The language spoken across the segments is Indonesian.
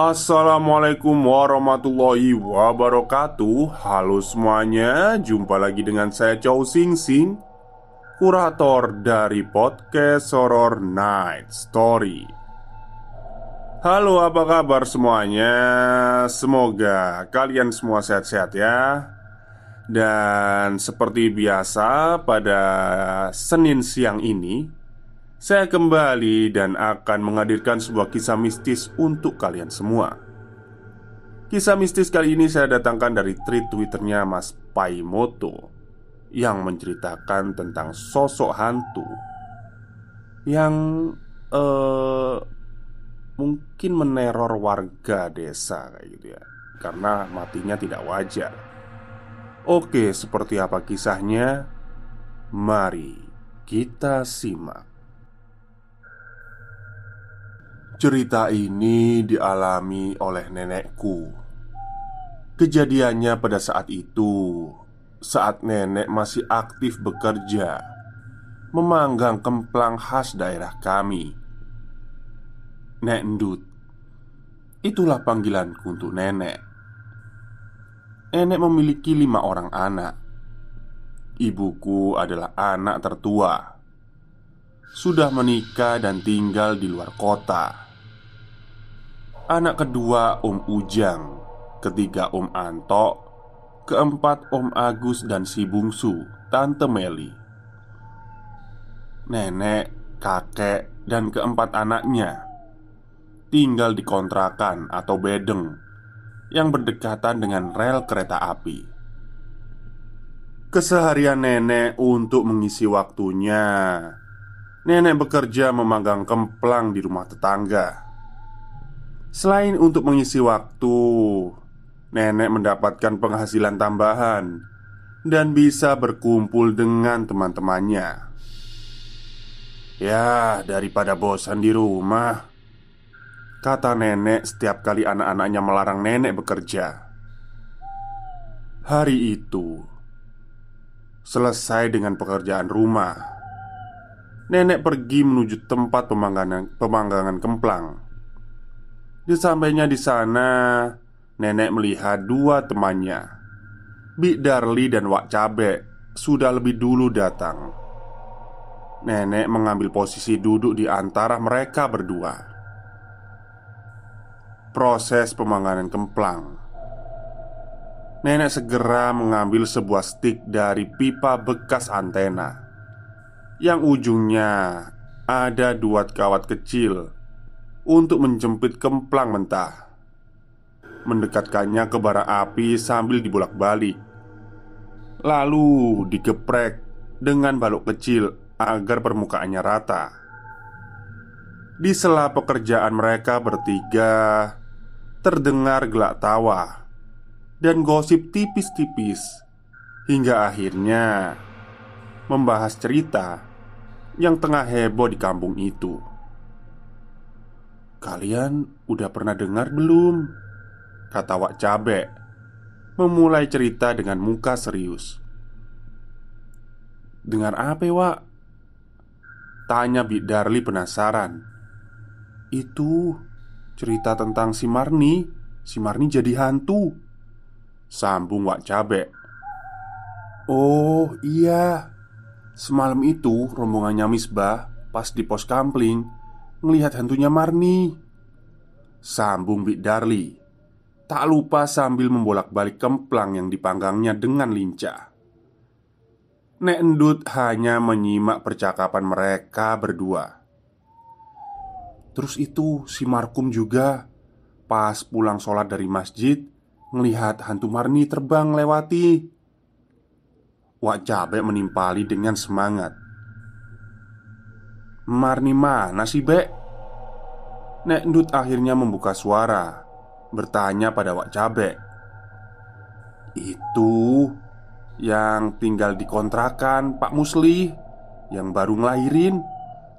Assalamualaikum warahmatullahi wabarakatuh. Halo semuanya Jumpa lagi dengan saya Chow Sing Sing Kurator dari podcast Horror Night Story. Halo apa kabar semuanya? Semoga kalian semua sehat-sehat ya. Dan seperti biasa pada Senin siang ini saya kembali dan akan menghadirkan sebuah kisah mistis untuk kalian semua. Kisah mistis kali ini saya datangkan dari tweet twitternya Mas Paimoto yang menceritakan tentang sosok hantu yang uh, mungkin meneror warga desa kayak gitu ya, karena matinya tidak wajar. Oke, seperti apa kisahnya? Mari kita simak. Cerita ini dialami oleh nenekku. Kejadiannya pada saat itu, saat nenek masih aktif bekerja, memanggang kemplang khas daerah kami. Nek Ndut, itulah panggilanku untuk nenek. Nenek memiliki lima orang anak. Ibuku adalah anak tertua. Sudah menikah dan tinggal di luar kota Anak kedua Om Ujang. Ketiga Om Anto Keempat Om Agus dan si bungsu Tante Meli. Nenek, kakek, dan keempat anaknya Tinggal di kontrakan atau bedeng Yang berdekatan dengan rel kereta api. Keseharian nenek untuk mengisi waktunya. Nenek bekerja memanggang kemplang di rumah tetangga Selain untuk mengisi waktu, nenek mendapatkan penghasilan tambahan dan bisa berkumpul dengan teman-temannya. Ya, daripada bosan di rumah, kata nenek setiap kali anak-anaknya melarang nenek bekerja. Hari itu selesai dengan pekerjaan rumah. Nenek pergi menuju tempat pemanggangan, pemanggangan kemplang Sesampainya di sana, nenek melihat dua temannya, Bik Darli dan Wak Cabe, sudah lebih dulu datang. Nenek mengambil posisi duduk di antara mereka berdua. Proses pemanggangan kemplang. Nenek segera mengambil sebuah stik dari pipa bekas antena yang ujungnya ada dua kawat kecil untuk menjepit kemplang mentah. Mendekatkannya ke bara api sambil dibolak-balik Lalu digeprek dengan balok kecil agar permukaannya rata. Di sela pekerjaan mereka bertiga Terdengar gelak tawa Dan gosip tipis-tipis Hingga akhirnya Membahas cerita Yang tengah heboh di kampung itu Kalian udah pernah dengar belum? Kata Wak Cabe Memulai cerita dengan muka serius. Dengar apa Wak? Tanya Bik Darli penasaran. Itu cerita tentang si Marni. Si Marni jadi hantu. Sambung Wak Cabe. Oh iya. Semalam itu rombongannya Misbah pas di pos kampling Ngelihat hantunya Marni. Sambung Bik Darli Tak lupa sambil membolak-balik kemplang yang dipanggangnya dengan lincah. Nek Endut hanya menyimak percakapan mereka berdua. Terus itu si Markum juga Pas pulang sholat dari masjid Ngelihat hantu Marni terbang lewati. Wak Cabe menimpali dengan semangat Marni mana sih Bek? Nek Ndut akhirnya membuka suara Bertanya pada Wak Cabe Itu Yang tinggal di kontrakan Pak Musli Yang baru ngelahirin.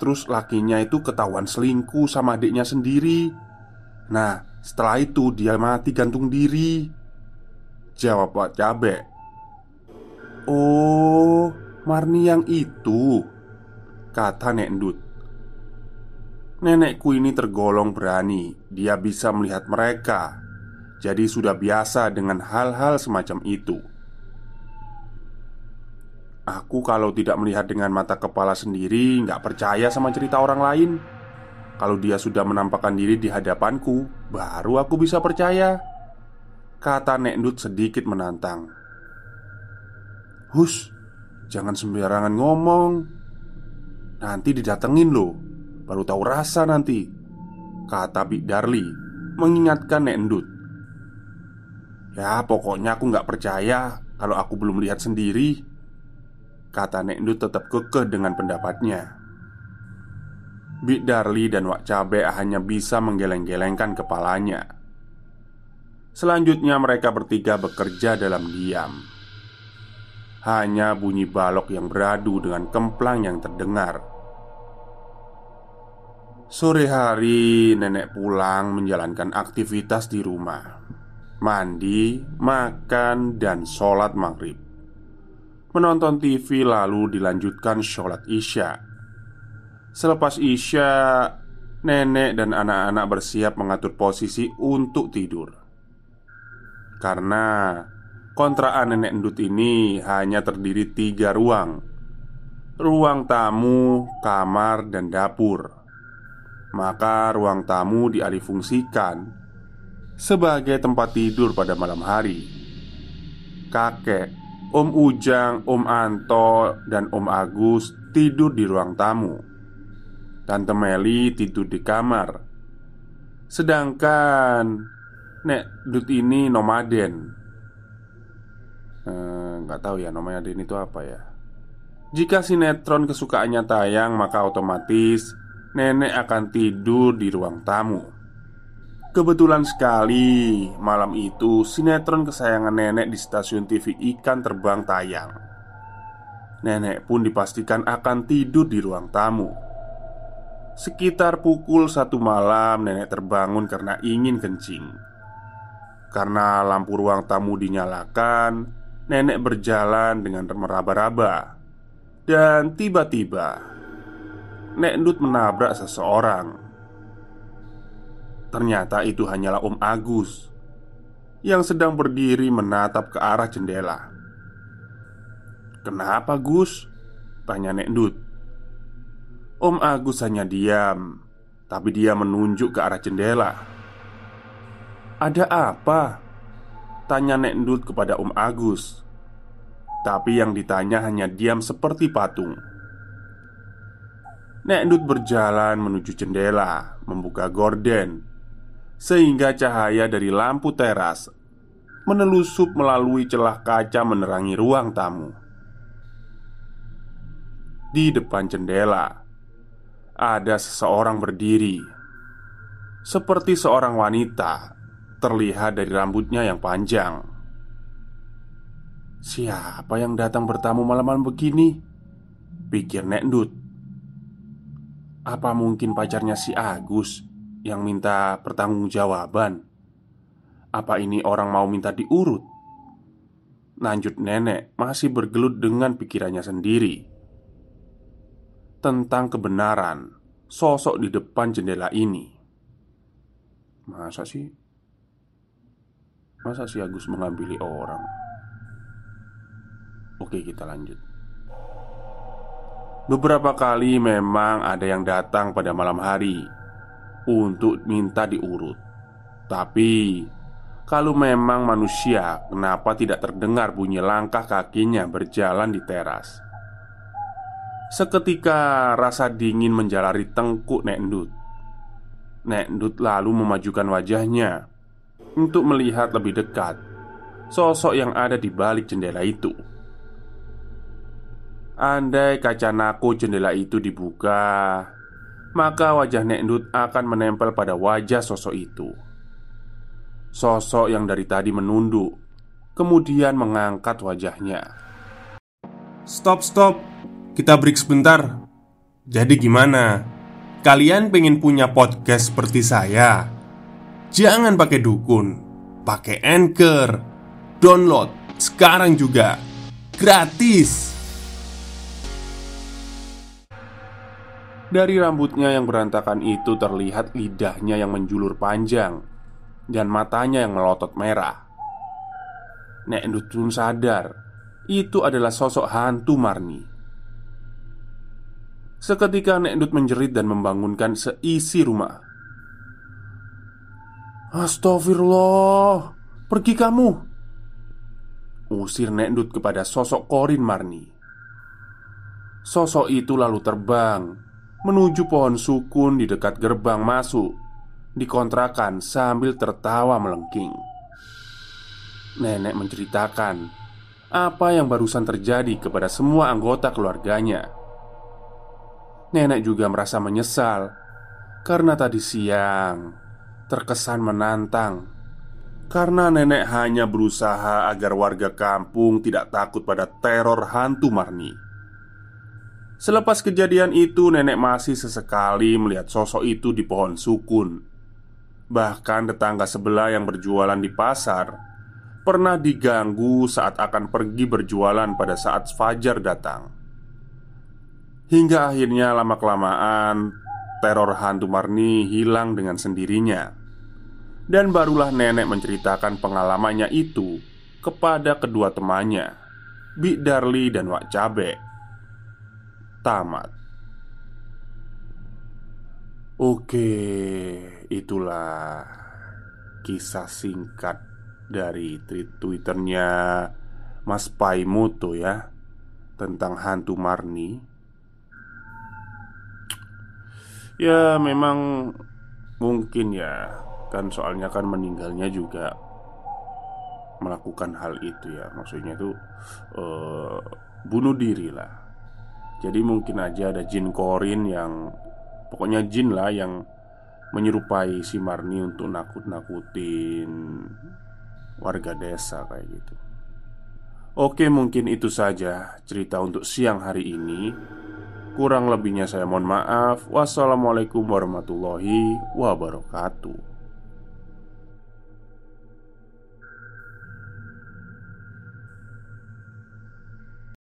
Terus lakinya itu ketahuan selingkuh sama adiknya sendiri. Nah setelah itu dia mati gantung diri. Jawab Wak Cabe Oh, Marni yang itu Kata Nek Ndut Nenekku ini tergolong berani. Dia bisa melihat mereka. Jadi sudah biasa dengan hal-hal semacam itu. Aku kalau tidak melihat dengan mata kepala sendiri nggak percaya sama cerita orang lain. Kalau dia sudah menampakkan diri di hadapanku Baru aku bisa percaya. Kata Nek Ndut sedikit menantang. Hus, jangan sembarangan ngomong Nanti didatengin loh Baru tahu rasa nanti. Kata Bik Darli Mengingatkan Nek Endut. Ya pokoknya aku nggak percaya Kalau aku belum lihat sendiri. Kata Nek Endut tetap kekeh dengan pendapatnya. Bik Darli dan Wak Cabe hanya bisa menggeleng-gelengkan kepalanya. Selanjutnya mereka bertiga bekerja dalam diam. Hanya bunyi balok yang beradu dengan kemplang yang terdengar. Sore hari, nenek pulang menjalankan aktivitas di rumah, mandi, makan, dan sholat maghrib. Menonton TV lalu dilanjutkan sholat isya. Selepas isya, nenek dan anak-anak bersiap mengatur posisi untuk tidur karena Kontrakan nenek endut ini hanya terdiri tiga ruang Ruang tamu, kamar, dan dapur Maka ruang tamu dialihfungsikan Sebagai tempat tidur pada malam hari. Kakek, Om Ujang, Om Anto, dan Om Agus tidur di ruang tamu. Tante Meli tidur di kamar. Sedangkan Nek Dut ini nomaden. Eh, nggak tahu ya namanya Denny itu apa ya. Jika sinetron kesukaannya tayang maka otomatis Nenek akan tidur di ruang tamu. Kebetulan sekali malam itu sinetron kesayangan nenek di stasiun TV Ikan terbang tayang. Nenek pun dipastikan akan tidur di ruang tamu. Sekitar pukul satu malam nenek terbangun karena ingin kencing. Karena lampu ruang tamu dinyalakan Nenek berjalan dengan meraba-raba. Dan tiba-tiba Nek Endut menabrak seseorang Ternyata itu hanyalah Om Agus Yang sedang berdiri menatap ke arah jendela. Kenapa Gus? Tanya Nek Endut Om Agus hanya diam Tapi dia menunjuk ke arah jendela. Ada apa? Tanya Nek Ndut kepada Om Agus. Tapi yang ditanya hanya diam seperti patung Nek Ndut berjalan menuju jendela Membuka gorden Sehingga cahaya dari lampu teras Menelusup melalui celah kaca menerangi ruang tamu Di depan jendela Ada seseorang berdiri Seperti seorang wanita terlihat dari rambutnya yang panjang. Siapa yang datang bertamu malam-malam begini? Pikir Nek Ndut Apa mungkin pacarnya si Agus yang minta pertanggungjawaban? Apa ini orang mau minta diurut? Lanjut nenek masih bergelut dengan pikirannya sendiri Tentang kebenaran sosok di depan jendela ini Masa sih Masa si Agus mengambil orang? Oke kita lanjut Beberapa kali memang ada yang datang pada malam hari untuk minta diurut. Tapi kalau memang manusia, kenapa tidak terdengar bunyi langkah kakinya berjalan di teras? Seketika rasa dingin menjalari tengkuk Nek Ndut. Nek Ndut lalu memajukan wajahnya untuk melihat lebih dekat sosok yang ada di balik jendela itu. Andai kaca nako jendela itu dibuka, maka wajah Nek Ndut akan menempel pada wajah sosok itu. Sosok yang dari tadi menunduk, kemudian mengangkat wajahnya. Stop, stop. Kita break sebentar. Jadi gimana? Kalian pengen punya podcast seperti saya? Jangan pakai dukun, pakai anchor. Download sekarang juga. Gratis. Dari rambutnya yang berantakan itu terlihat lidahnya yang menjulur panjang dan matanya yang melotot merah. Nek Endut pun sadar itu adalah sosok hantu Marni. Seketika Nek Endut menjerit dan membangunkan seisi rumah. Astagfirullah, pergi kamu. Usir Nek Endut kepada sosok Korin Marni. Sosok itu lalu terbang menuju pohon sukun di dekat gerbang masuk dikontrakan sambil tertawa melengking. Nenek menceritakan apa yang barusan terjadi kepada semua anggota keluarganya. Nenek juga merasa menyesal karena tadi siang terkesan menantang karena nenek hanya berusaha agar warga kampung tidak takut pada teror hantu Marni. Selepas kejadian itu, nenek masih sesekali melihat sosok itu di pohon sukun. Bahkan tetangga sebelah yang berjualan di pasar pernah diganggu saat akan pergi berjualan pada saat fajar datang. Hingga akhirnya lama-kelamaan teror hantu Marni hilang dengan sendirinya. Dan barulah nenek menceritakan pengalamannya itu kepada kedua temannya, Bi Darli dan Wak Cabe tamat. Oke, itulah kisah singkat dari tweet twitternya Mas Paimuto ya Tentang hantu Marni. Ya memang mungkin ya Kan soalnya kan meninggalnya juga Melakukan hal itu ya. Maksudnya itu uh, Bunuh diri lah jadi mungkin aja ada jin korin yang Pokoknya jin lah yang Menyerupai si Marni untuk nakut-nakutin Warga desa kayak gitu. Oke mungkin itu saja cerita untuk siang hari ini. Kurang lebihnya saya mohon maaf. Wassalamualaikum warahmatullahi wabarakatuh